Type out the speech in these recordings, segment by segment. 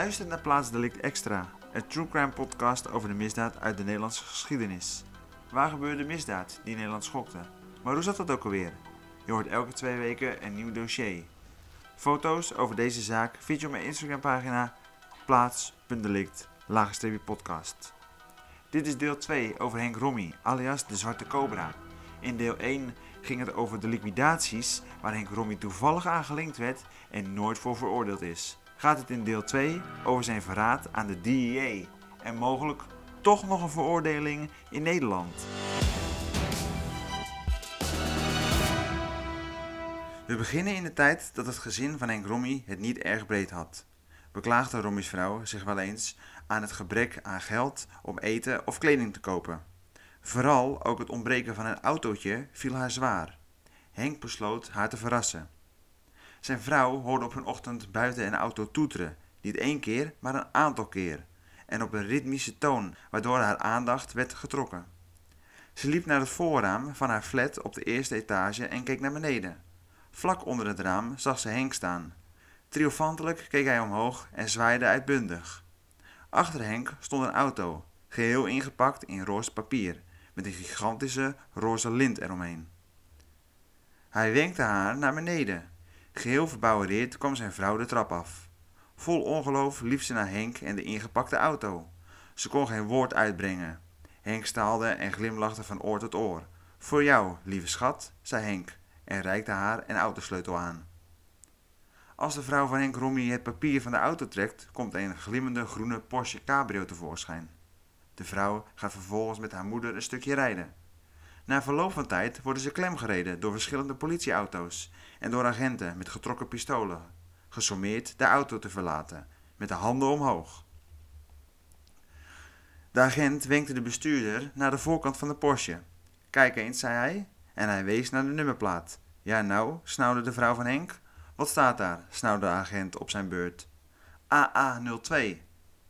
luistert naar Plaatsdelict Extra, een true crime podcast over de misdaad uit de Nederlandse geschiedenis. Waar gebeurde de misdaad die Nederland schokte? Maar hoe zat dat ook alweer? Je hoort elke twee weken een nieuw dossier. Foto's over deze zaak vind je op mijn Instagram pagina plaats.delict podcast. Dit is deel 2 over Henk Rommy, alias de Zwarte Cobra. In deel 1 ging het over de liquidaties waar Henk Rommy toevallig aan gelinkt werd en nooit voor veroordeeld is. Gaat het in deel 2 over zijn verraad aan de DEA en mogelijk toch nog een veroordeling in Nederland. We beginnen in de tijd dat het gezin van Henk Rommy het niet erg breed had. Beklaagde Rommy's vrouw zich wel eens aan het gebrek aan geld om eten of kleding te kopen. Vooral ook het ontbreken van een autootje viel haar zwaar. Henk besloot haar te verrassen. Zijn vrouw hoorde op een ochtend buiten een auto toeteren, niet één keer, maar een aantal keer, en op een ritmische toon, waardoor haar aandacht werd getrokken. Ze liep naar het voorraam van haar flat op de eerste etage en keek naar beneden. Vlak onder het raam zag ze Henk staan. Triomfantelijk keek hij omhoog en zwaaide uitbundig. Achter Henk stond een auto, geheel ingepakt in roze papier, met een gigantische roze lint eromheen. Hij wenkte haar naar beneden. Geheel verbouwereerd kwam zijn vrouw de trap af. Vol ongeloof liep ze naar Henk en de ingepakte auto. Ze kon geen woord uitbrengen. Henk staalde en glimlachte van oor tot oor. Voor jou, lieve schat, zei Henk en reikte haar een autosleutel aan. Als de vrouw van Henk Rommy het papier van de auto trekt, komt een glimmende groene Porsche Cabrio tevoorschijn. De vrouw gaat vervolgens met haar moeder een stukje rijden. Na verloop van tijd worden ze klemgereden door verschillende politieauto's en door agenten met getrokken pistolen, gesommeerd de auto te verlaten, met de handen omhoog. De agent wenkte de bestuurder naar de voorkant van de Porsche. Kijk eens, zei hij, en hij wees naar de nummerplaat. Ja, nou, snauwde de vrouw van Henk. Wat staat daar? snauwde de agent op zijn beurt. AA02.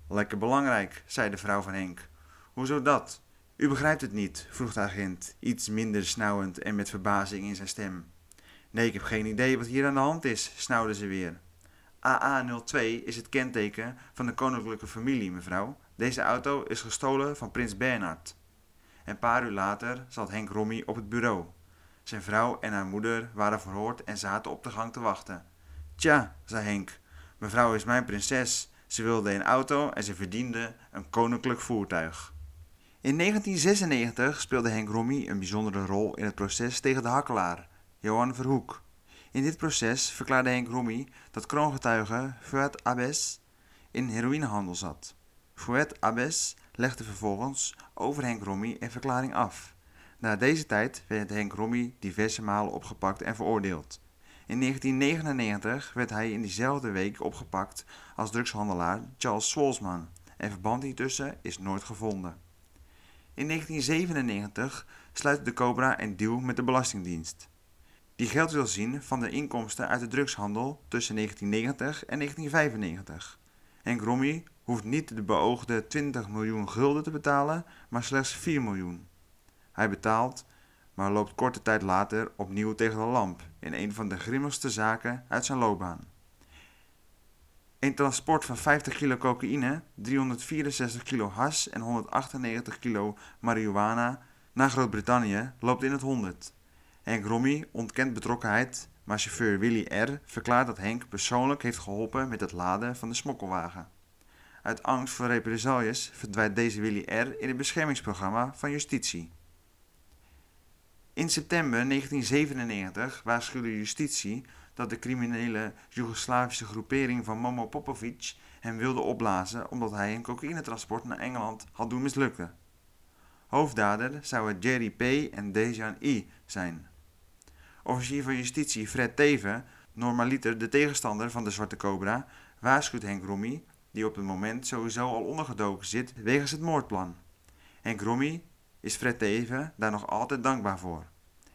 Lekker belangrijk, zei de vrouw van Henk. Hoezo dat? U begrijpt het niet, vroeg de agent, iets minder snauwend en met verbazing in zijn stem. Nee, ik heb geen idee wat hier aan de hand is, snauwde ze weer. AA02 is het kenteken van de koninklijke familie, mevrouw. Deze auto is gestolen van prins Bernhard. Een paar uur later zat Henk Rommy op het bureau. Zijn vrouw en haar moeder waren verhoord en zaten op de gang te wachten. Tja, zei Henk, mevrouw is mijn prinses. Ze wilde een auto en ze verdiende een koninklijk voertuig. In 1996 speelde Henk Rommy een bijzondere rol in het proces tegen de hakkelaar, Johan Verhoek. In dit proces verklaarde Henk Rommy dat kroongetuige Fuad Abes in heroïnehandel zat. Fuad Abes legde vervolgens over Henk Rommy een verklaring af. Na deze tijd werd Henk Rommy diverse malen opgepakt en veroordeeld. In 1999 werd hij in diezelfde week opgepakt als drugshandelaar Charles Swolsman en verband hiertussen is nooit gevonden. In 1997 sluit de Cobra een deal met de Belastingdienst. Die geld wil zien van de inkomsten uit de drugshandel tussen 1990 en 1995. Henk Rommy hoeft niet de beoogde 20 miljoen gulden te betalen, maar slechts 4 miljoen. Hij betaalt, maar loopt korte tijd later opnieuw tegen de lamp in een van de grimmigste zaken uit zijn loopbaan. Een transport van 50 kilo cocaïne, 364 kilo has en 198 kilo marihuana naar Groot-Brittannië loopt in het honderd. Henk Rommy ontkent betrokkenheid, maar chauffeur Willy R. verklaart dat Henk persoonlijk heeft geholpen met het laden van de smokkelwagen. Uit angst voor represailles verdwijnt deze Willy R. in het beschermingsprogramma van justitie. In september 1997 waarschuwde justitie dat de criminele Joegoslavische groepering van Momo Popovic hem wilde opblazen omdat hij een cocaïnetransport naar Engeland had doen mislukken. Hoofddader zouden Jerry P. en Dejan I. zijn. Officier van Justitie Fred Teven, normaliter de tegenstander van de Zwarte Cobra, waarschuwt Henk Rommy, die op het moment sowieso al ondergedoken zit wegens het moordplan. Henk Rommy is Fred Teven daar nog altijd dankbaar voor.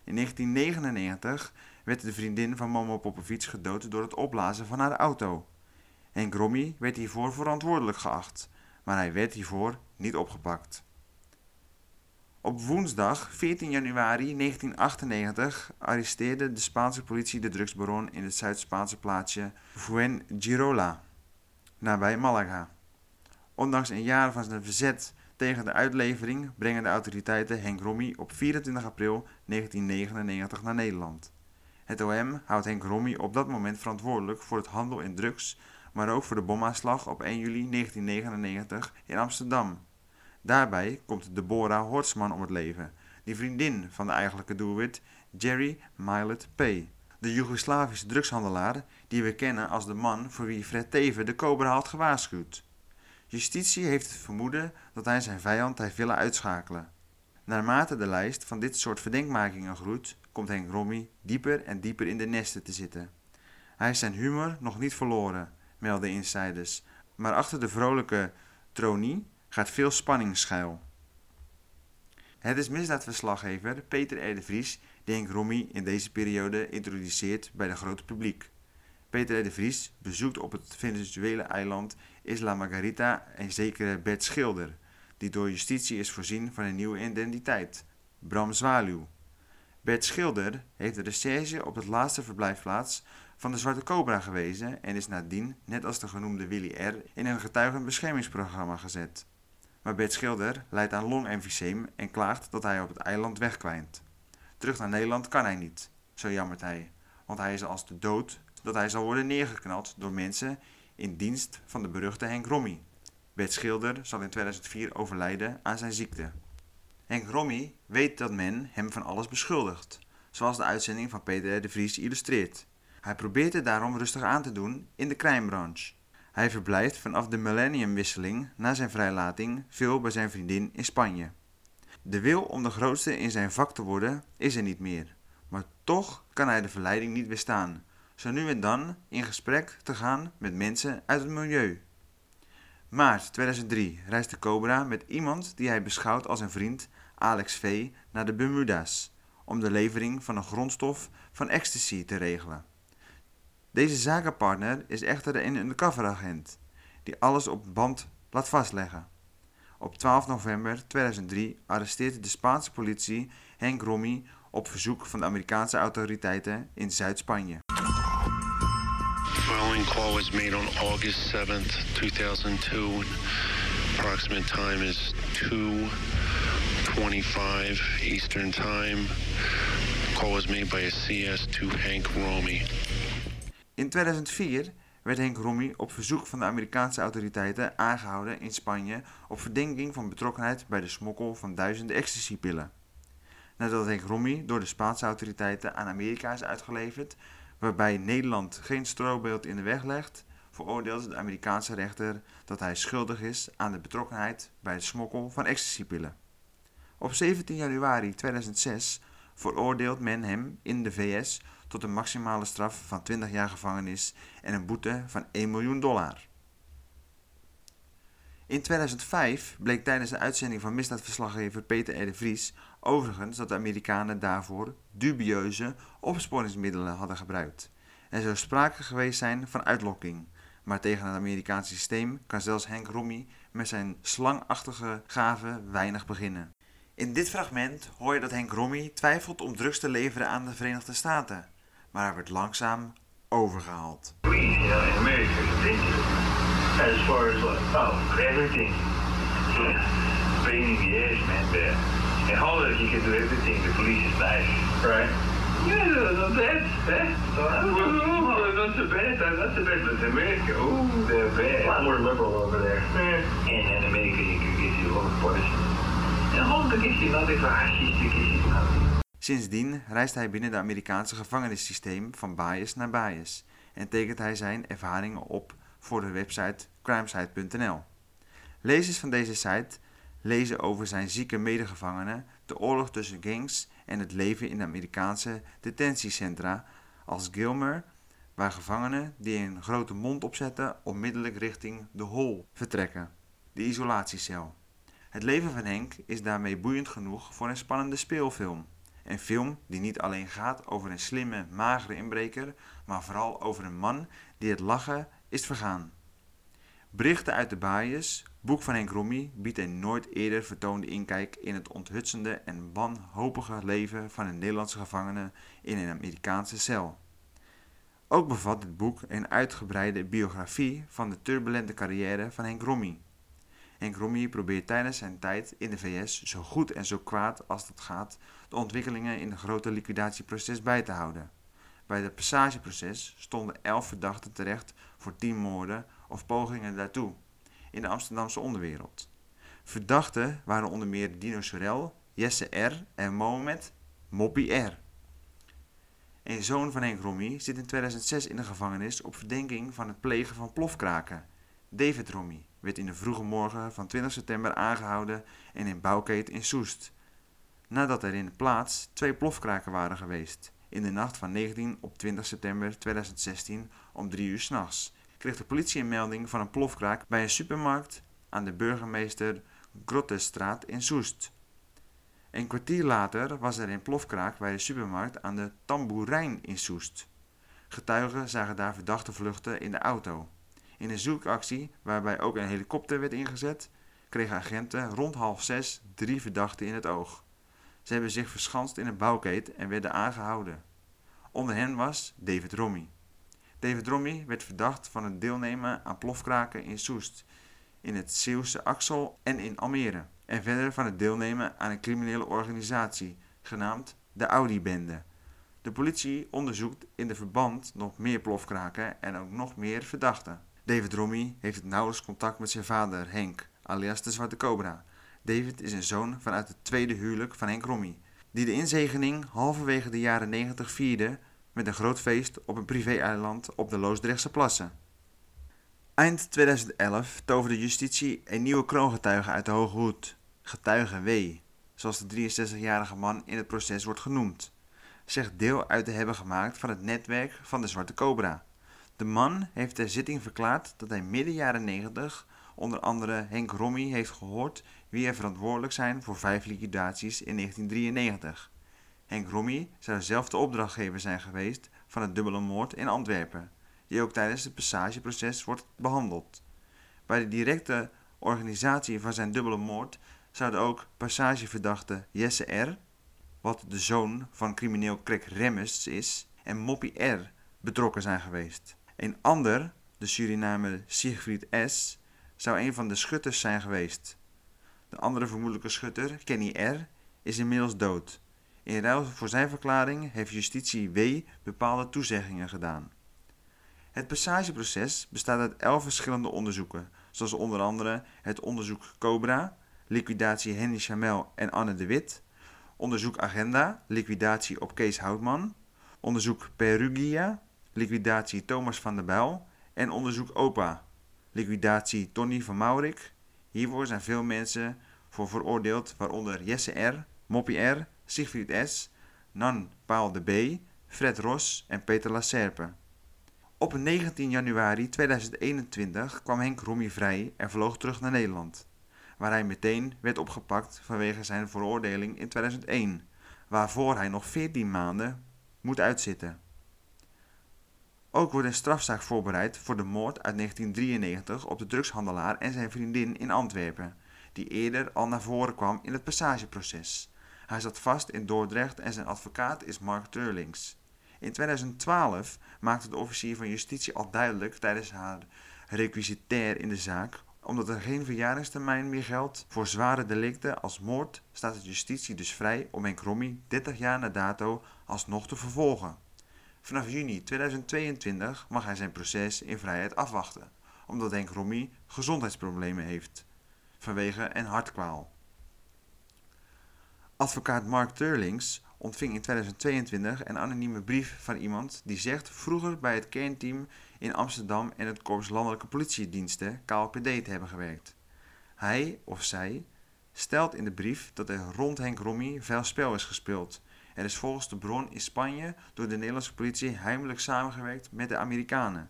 In 1999 werd de vriendin van Momo Popovic gedood door het opblazen van haar auto. Henk Rommy werd hiervoor verantwoordelijk geacht, maar hij werd hiervoor niet opgepakt. Op woensdag 14 januari 1998 arresteerde de Spaanse politie de drugsbaron in het Zuid-Spaanse plaatsje Fuengirola. nabij Malaga. Ondanks een jaar van zijn verzet tegen de uitlevering brengen de autoriteiten Henk Rommy op 24 april 1999 naar Nederland. Het OM houdt Henk Rommy op dat moment verantwoordelijk voor het handel in drugs, maar ook voor de bomaanslag op 1 juli 1999 in Amsterdam. Daarbij komt Deborah Hortsman om het leven, die vriendin van de eigenlijke doelwit Jerry Milet P. De Joegoslavische drugshandelaar die we kennen als de man voor wie Fred Teven de Cobra had gewaarschuwd. Justitie heeft het vermoeden dat hij zijn vijand heeft willen uitschakelen. Naarmate de lijst van dit soort verdenkmakingen groeit, komt Henk Rommy dieper en dieper in de nesten te zitten. Hij is zijn humor nog niet verloren, melden insiders, maar achter de vrolijke tronie gaat veel spanning schuil. Het is misdaadverslaggever Peter R. de Vries die Henk Rommy in deze periode introduceert bij het grote publiek. Peter R. de Vries bezoekt op het Venezuela eiland Isla Margarita een zekere Bert Schilder, die door justitie is voorzien van een nieuwe identiteit, Bram Zwaluw. Bert Schilder heeft de recherche op het laatste verblijfplaats van de Zwarte Cobra gewezen en is nadien, net als de genoemde Willy R., in een getuigenbeschermingsprogramma gezet. Maar Bert Schilder lijdt aan longemfyseem en klaagt dat hij op het eiland wegkwijnt. Terug naar Nederland kan hij niet, zo jammert hij, want hij is als de dood dat hij zal worden neergeknald door mensen in dienst van de beruchte Henk Rommy. Bert Schilder zal in 2004 overlijden aan zijn ziekte. Henk Rommy weet dat men hem van alles beschuldigt, zoals de uitzending van Peter de Vries illustreert. Hij probeert het daarom rustig aan te doen in de crèmebranche. Hij verblijft vanaf de millenniumwisseling na zijn vrijlating veel bij zijn vriendin in Spanje. De wil om de grootste in zijn vak te worden is er niet meer, maar toch kan hij de verleiding niet weerstaan, zo nu en dan in gesprek te gaan met mensen uit het milieu. Maart 2003 reist de Cobra met iemand die hij beschouwt als een vriend, Alex V, naar de Bermuda's om de levering van een grondstof van ecstasy te regelen. Deze zakenpartner is echter een undercoveragent die alles op band laat vastleggen. Op 12 november 2003 arresteert de Spaanse politie Henk Rommy op verzoek van de Amerikaanse autoriteiten in Zuid-Spanje. Following call was made on August 7th, 2002. Approximate time is 2:25 Eastern Time. Call was made by a CS to Hank Romy. In 2004 werd Henk Rommy op verzoek van de Amerikaanse autoriteiten aangehouden in Spanje op verdenking van betrokkenheid bij de smokkel van duizenden ecstasypillen. Nadat Henk Rommy door de Spaanse autoriteiten aan Amerika is uitgeleverd, waarbij Nederland geen strobeeld in de weg legt, veroordeelt de Amerikaanse rechter dat hij schuldig is aan de betrokkenheid bij het smokkel van ecstasypillen. Op 17 januari 2006 veroordeelt men hem in de VS tot een maximale straf van 20 jaar gevangenis en een boete van 1 miljoen dollar. In 2005 bleek tijdens de uitzending van misdaadverslaggever Peter R. de Vries overigens dat de Amerikanen daarvoor dubieuze opsporingsmiddelen hadden gebruikt. Er zou sprake geweest zijn van uitlokking, maar tegen het Amerikaanse systeem kan zelfs Henk Rommy met zijn slangachtige gaven weinig beginnen. In dit fragment hoor je dat Henk Rommy twijfelt om drugs te leveren aan de Verenigde Staten, maar hij wordt langzaam overgehaald. know, in dangerous. As far as? Oh, everything. In the man. In Holland, you can do everything. The police is nice. Right. Yeah, not bad, eh? Oh, not so bad, not so bad, but America, oh, they're bad. A lot more liberal over there. And in America, you can get you a lot of punishment. In Holland, I guess you're not even not. Sindsdien reist hij binnen het Amerikaanse gevangenissysteem van bias naar bias en tekent hij zijn ervaringen op voor de website crimesite.nl. Lezers van deze site lezen over zijn zieke medegevangenen, de oorlog tussen gangs en het leven in de Amerikaanse detentiecentra als Gilmer, waar gevangenen die een grote mond opzetten onmiddellijk richting de hol vertrekken, de isolatiecel. Het leven van Henk is daarmee boeiend genoeg voor een spannende speelfilm. Een film die niet alleen gaat over een slimme, magere inbreker, maar vooral over een man die het lachen is vergaan. Berichten uit de Baaiers, boek van Henk Rommy, biedt een nooit eerder vertoonde inkijk in het onthutsende en wanhopige leven van een Nederlandse gevangene in een Amerikaanse cel. Ook bevat dit boek een uitgebreide biografie van de turbulente carrière van Henk Rommie. Henk Rommie probeert tijdens zijn tijd in de VS zo goed en zo kwaad als dat gaat de ontwikkelingen in het grote liquidatieproces bij te houden. Bij het passageproces stonden elf verdachten terecht voor tien moorden of pogingen daartoe in de Amsterdamse onderwereld. Verdachten waren onder meer Dino Sorel, Jesse R. en Mohamed Moppie R. Een zoon van Henk zit in 2006 in de gevangenis op verdenking van het plegen van plofkraken. David Rommie werd in de vroege morgen van 20 september aangehouden en in Bouwkeet in Soest. Nadat er in de plaats twee plofkraken waren geweest. In de nacht van 19 op 20 september 2016 om 3 uur s'nachts kreeg de politie een melding van een plofkraak bij een supermarkt aan de burgemeester Grottestraat in Soest. Een kwartier later was er een plofkraak bij de supermarkt aan de Tamboerijn in Soest. Getuigen zagen daar verdachte vluchten in de auto. In een zoekactie, waarbij ook een helikopter werd ingezet, kregen agenten rond half zes drie verdachten in het oog. Ze hebben zich verschanst in een bouwkeet en werden aangehouden. Onder hen was David Rommie. David Rommie werd verdacht van het deelnemen aan plofkraken in Soest, in het Zeeuwse Axel en in Almere. En verder van het deelnemen aan een criminele organisatie, genaamd de Audi-bende. De politie onderzoekt in de verband nog meer plofkraken en ook nog meer verdachten. David Rommie heeft het nauwelijks contact met zijn vader Henk, alias de Zwarte Cobra. David is een zoon vanuit het tweede huwelijk van Henk Rommie, die de inzegening halverwege de jaren 90 vierde met een groot feest op een privé-eiland op de Loosdrechtse plassen. Eind 2011 toverde justitie een nieuwe kroongetuige uit de Hoge Hoed, getuige W, zoals de 63-jarige man in het proces wordt genoemd, zegt deel uit te hebben gemaakt van het netwerk van de Zwarte Cobra. De man heeft ter zitting verklaard dat hij midden jaren 90 onder andere Henk Rommie heeft gehoord wie er verantwoordelijk zijn voor vijf liquidaties in 1993. Henk Rommie zou zelf de opdrachtgever zijn geweest van het dubbele moord in Antwerpen, die ook tijdens het passageproces wordt behandeld. Bij de directe organisatie van zijn dubbele moord zouden ook passageverdachte Jesse R., wat de zoon van crimineel Craig Remmers is, en Moppie R. betrokken zijn geweest. Een ander, de Surinamer Siegfried S., zou een van de schutters zijn geweest. De andere vermoedelijke schutter, Kenny R., is inmiddels dood. In ruil voor zijn verklaring heeft justitie W. bepaalde toezeggingen gedaan. Het passageproces bestaat uit elf verschillende onderzoeken, zoals onder andere het onderzoek Cobra, liquidatie Henny Chamel en Anne de Wit, onderzoek Agenda, liquidatie op Kees Houtman, onderzoek Perugia, liquidatie Thomas van der Bijl en onderzoek OPA, liquidatie Tony van Maurik. Hiervoor zijn veel mensen voor veroordeeld, waaronder Jesse R., Moppie R., Siegfried S., Nan Paul de B., Fred Ros en Peter Lacerpe. Op 19 januari 2021 kwam Henk Rommie vrij en vloog terug naar Nederland, waar hij meteen werd opgepakt vanwege zijn veroordeling in 2001, waarvoor hij nog 14 maanden moet uitzitten. Ook wordt een strafzaak voorbereid voor de moord uit 1993 op de drugshandelaar en zijn vriendin in Antwerpen, die eerder al naar voren kwam in het passageproces. Hij zat vast in Dordrecht en zijn advocaat is Mark Turlings. In 2012 maakte de officier van justitie al duidelijk tijdens haar requisitair in de zaak omdat er geen verjaringstermijn meer geldt voor zware delicten als moord, staat de justitie dus vrij om Henk Rommie 30 jaar na dato alsnog te vervolgen. Vanaf juni 2022 mag hij zijn proces in vrijheid afwachten, omdat Henk Rommie gezondheidsproblemen heeft vanwege een hartkwaal. Advocaat Mark Turlings ontving in 2022 een anonieme brief van iemand die zegt vroeger bij het kernteam in Amsterdam en het Korps Landelijke Politiediensten KLPD te hebben gewerkt. Hij of zij stelt in de brief dat er rond Henk Rommie veel spel is gespeeld. Er is volgens de bron in Spanje door de Nederlandse politie heimelijk samengewerkt met de Amerikanen.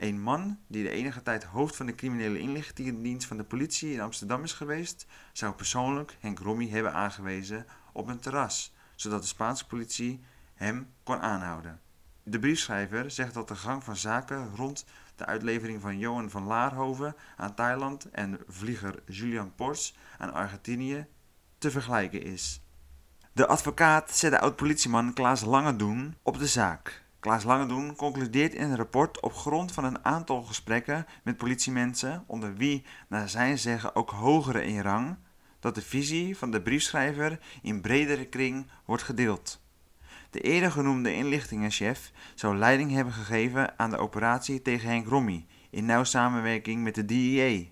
Een man die de enige tijd hoofd van de criminele inlichtingendienst van de politie in Amsterdam is geweest, zou persoonlijk Henk Rommie hebben aangewezen op een terras, zodat de Spaanse politie hem kon aanhouden. De briefschrijver zegt dat de gang van zaken rond de uitlevering van Johan van Laarhoven aan Thailand en vlieger Julian Pors aan Argentinië te vergelijken is. De advocaat zet de oud-politieman Klaas Langedoen op de zaak. Klaas Langedoen concludeert in een rapport op grond van een aantal gesprekken met politiemensen, onder wie naar zijn zeggen ook hogere in rang, dat de visie van de briefschrijver in bredere kring wordt gedeeld. De eerder genoemde inlichtingenchef zou leiding hebben gegeven aan de operatie tegen Henk Rommy in nauw samenwerking met de DEA.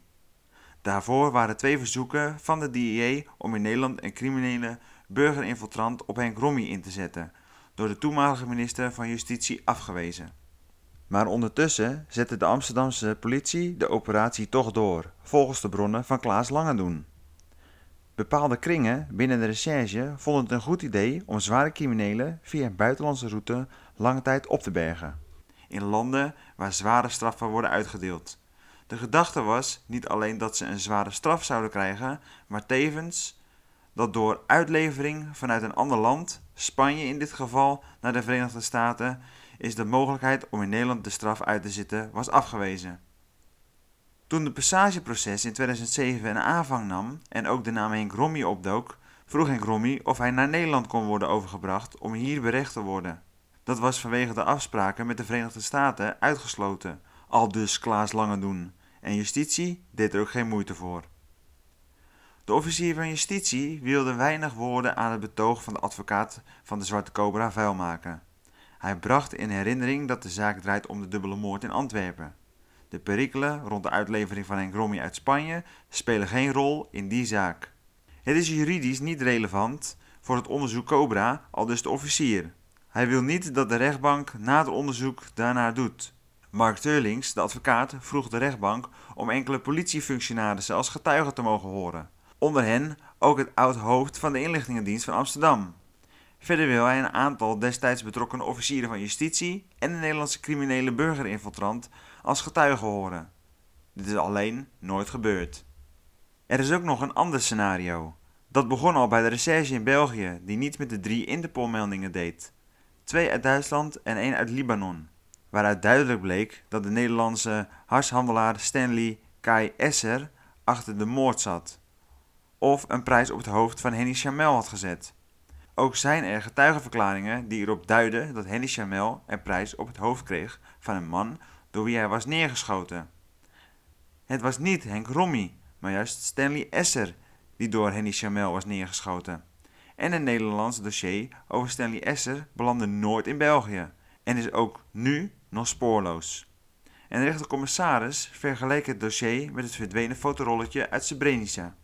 Daarvoor waren twee verzoeken van de DEA om in Nederland een criminele burgerinfiltrant op Henk Rommy in te zetten, door de toenmalige minister van Justitie afgewezen. Maar ondertussen zette de Amsterdamse politie de operatie toch door, volgens de bronnen van Klaas Langendoen. Bepaalde kringen binnen de recherche vonden het een goed idee om zware criminelen via buitenlandse route lange tijd op te bergen. In landen waar zware straffen worden uitgedeeld. De gedachte was niet alleen dat ze een zware straf zouden krijgen, maar tevens dat door uitlevering vanuit een ander land, Spanje in dit geval, naar de Verenigde Staten, is de mogelijkheid om in Nederland de straf uit te zitten was afgewezen. Toen de passageproces in 2007 een aanvang nam en ook de naam Henk Rommy opdook, vroeg Henk Rommy of hij naar Nederland kon worden overgebracht om hier berecht te worden. Dat was vanwege de afspraken met de Verenigde Staten uitgesloten, al dus Klaas Langendoen, en justitie deed er ook geen moeite voor. De officier van justitie wilde weinig woorden aan het betoog van de advocaat van de Zwarte Cobra vuil maken. Hij bracht in herinnering dat de zaak draait om de dubbele moord in Antwerpen. De perikelen rond de uitlevering van Henk Rommy uit Spanje spelen geen rol in die zaak. Het is juridisch niet relevant voor het onderzoek Cobra, al dus de officier. Hij wil niet dat de rechtbank na het onderzoek daarnaar doet. Mark Teurlings, de advocaat, vroeg de rechtbank om enkele politiefunctionarissen als getuigen te mogen horen. Onder hen ook het oud-hoofd van de inlichtingendienst van Amsterdam. Verder wil hij een aantal destijds betrokken officieren van justitie en de Nederlandse criminele burgerinfiltrant als getuigen horen. Dit is alleen nooit gebeurd. Er is ook nog een ander scenario. Dat begon al bij de recherche in België, die niet met de drie Interpol-meldingen deed. Twee uit Duitsland en één uit Libanon, waaruit duidelijk bleek dat de Nederlandse harshandelaar Stanley Kai Esser achter de moord zat. Of een prijs op het hoofd van Henny Chamel had gezet. Ook zijn er getuigenverklaringen die erop duiden dat Henny Chamel een prijs op het hoofd kreeg van een man door wie hij was neergeschoten. Het was niet Henk Rommy, maar juist Stanley Esser die door Henny Chamel was neergeschoten. En het Nederlandse dossier over Stanley Esser belandde nooit in België en is ook nu nog spoorloos. En de rechtercommissaris vergeleek het dossier met het verdwenen fotorolletje uit Srebrenica.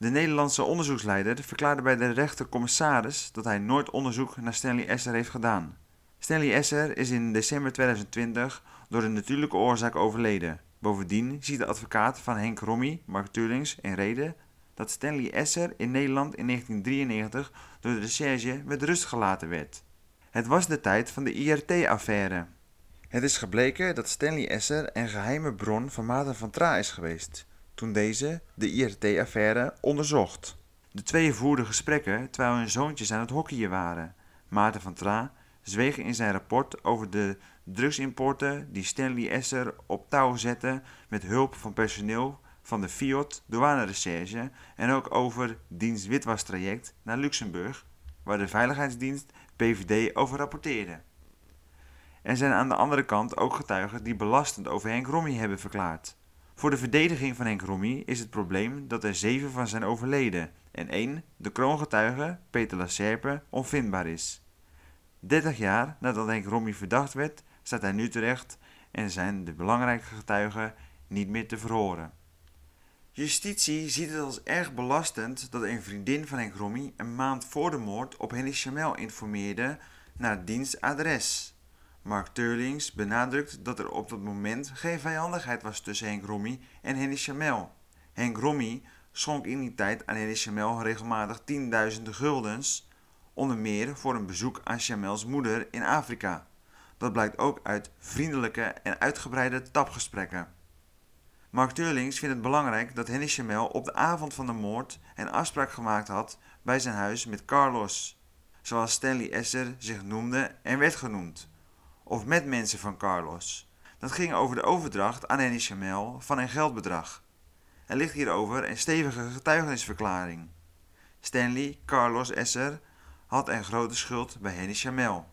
De Nederlandse onderzoeksleider verklaarde bij de rechtercommissaris dat hij nooit onderzoek naar Stanley Esser heeft gedaan. Stanley Esser is in december 2020 door een natuurlijke oorzaak overleden. Bovendien ziet de advocaat van Henk Rommy, Mark Turlings, in reden dat Stanley Esser in Nederland in 1993 door de recherche met rust gelaten werd. Het was de tijd van de IRT-affaire. Het is gebleken dat Stanley Esser een geheime bron van Maarten van Tra is geweest, toen deze de IRT-affaire onderzocht. De twee voerden gesprekken terwijl hun zoontjes aan het hockeyen waren. Maarten van Tra zweeg in zijn rapport over de drugsimporten die Stanley Esser op touw zette met hulp van personeel van de Fiat douanerecherche en ook over dienst witwastraject naar Luxemburg, waar de veiligheidsdienst PVD over rapporteerde. Er zijn aan de andere kant ook getuigen die belastend over Henk Rommy hebben verklaard. Voor de verdediging van Henk Rommy is het probleem dat er zeven van zijn overleden en één, de kroongetuige Peter Lacerpe, onvindbaar is. 30 jaar nadat Henk Rommy verdacht werd, staat hij nu terecht en zijn de belangrijke getuigen niet meer te verhoren. Justitie ziet het als erg belastend dat een vriendin van Henk Rommy een maand voor de moord op Henny Chamel informeerde naar dienstadres. Mark Turlings benadrukt dat er op dat moment geen vijandigheid was tussen Henk Rommy en Henny Chamel. Henk Rommy schonk in die tijd aan Henny Chamel regelmatig tienduizenden guldens, onder meer voor een bezoek aan Chamels moeder in Afrika. Dat blijkt ook uit vriendelijke en uitgebreide tapgesprekken. Mark Turlings vindt het belangrijk dat Henny Chamel op de avond van de moord een afspraak gemaakt had bij zijn huis met Carlos, zoals Stanley Esser zich noemde en werd genoemd, of met mensen van Carlos. Dat ging over de overdracht aan Henny Chamel van een geldbedrag. Er ligt hierover een stevige getuigenisverklaring. Stanley Carlos Esser had een grote schuld bij Henny Chamel.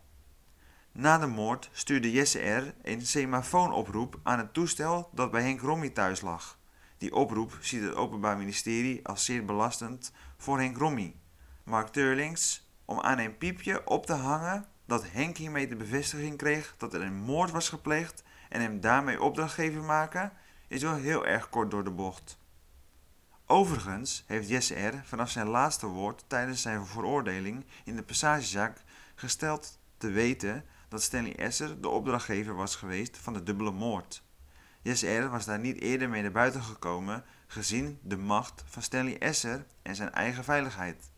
Na de moord stuurde Jesse R. een semafoonoproep aan het toestel dat bij Henk Rommie thuis lag. Die oproep ziet het Openbaar Ministerie als zeer belastend voor Henk Rommie. Mark Turlings, om aan een piepje op te hangen dat Henk hiermee de bevestiging kreeg dat er een moord was gepleegd en hem daarmee opdrachtgever maken, is wel heel erg kort door de bocht. Overigens heeft Jesse R. vanaf zijn laatste woord tijdens zijn veroordeling in de passagezaak gesteld te weten dat Stanley Esser de opdrachtgever was geweest van de dubbele moord. Jesse R. was daar niet eerder mee naar buiten gekomen gezien de macht van Stanley Esser en zijn eigen veiligheid.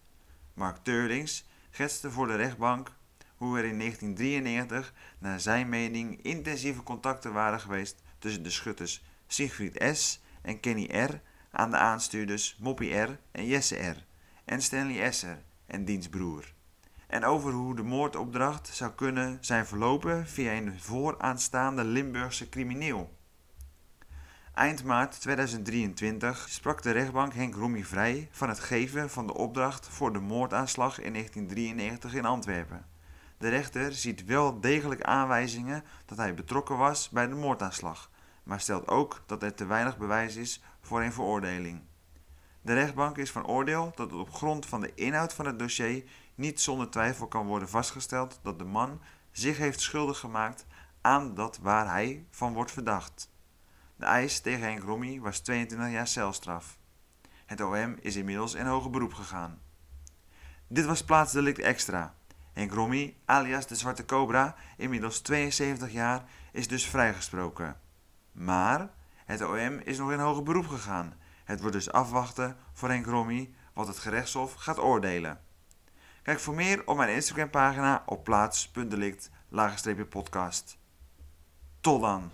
Mark Turlings schetste voor de rechtbank hoe er in 1993 naar zijn mening intensieve contacten waren geweest tussen de schutters Siegfried S. en Kenny R. aan de aanstuurders Moppie R. en Jesse R. en Stanley Esser en diens broer. En over hoe de moordopdracht zou kunnen zijn verlopen via een vooraanstaande Limburgse crimineel. Eind maart 2023 sprak de rechtbank Henk Rommie vrij van het geven van de opdracht voor de moordaanslag in 1993 in Antwerpen. De rechter ziet wel degelijk aanwijzingen dat hij betrokken was bij de moordaanslag, maar stelt ook dat er te weinig bewijs is voor een veroordeling. De rechtbank is van oordeel dat het op grond van de inhoud van het dossier niet zonder twijfel kan worden vastgesteld dat de man zich heeft schuldig gemaakt aan dat waar hij van wordt verdacht. De eis tegen Henk Rommie was 22 jaar celstraf. Het OM is inmiddels in hoger beroep gegaan. Dit was plaatsdelict extra. Henk Rommie, alias de Zwarte Cobra, inmiddels 72 jaar, is dus vrijgesproken. Maar het OM is nog in hoger beroep gegaan. Het wordt dus afwachten voor Henk Rommie wat het gerechtshof gaat oordelen. Kijk voor meer op mijn Instagram pagina op plaats.delict podcast. Tot dan!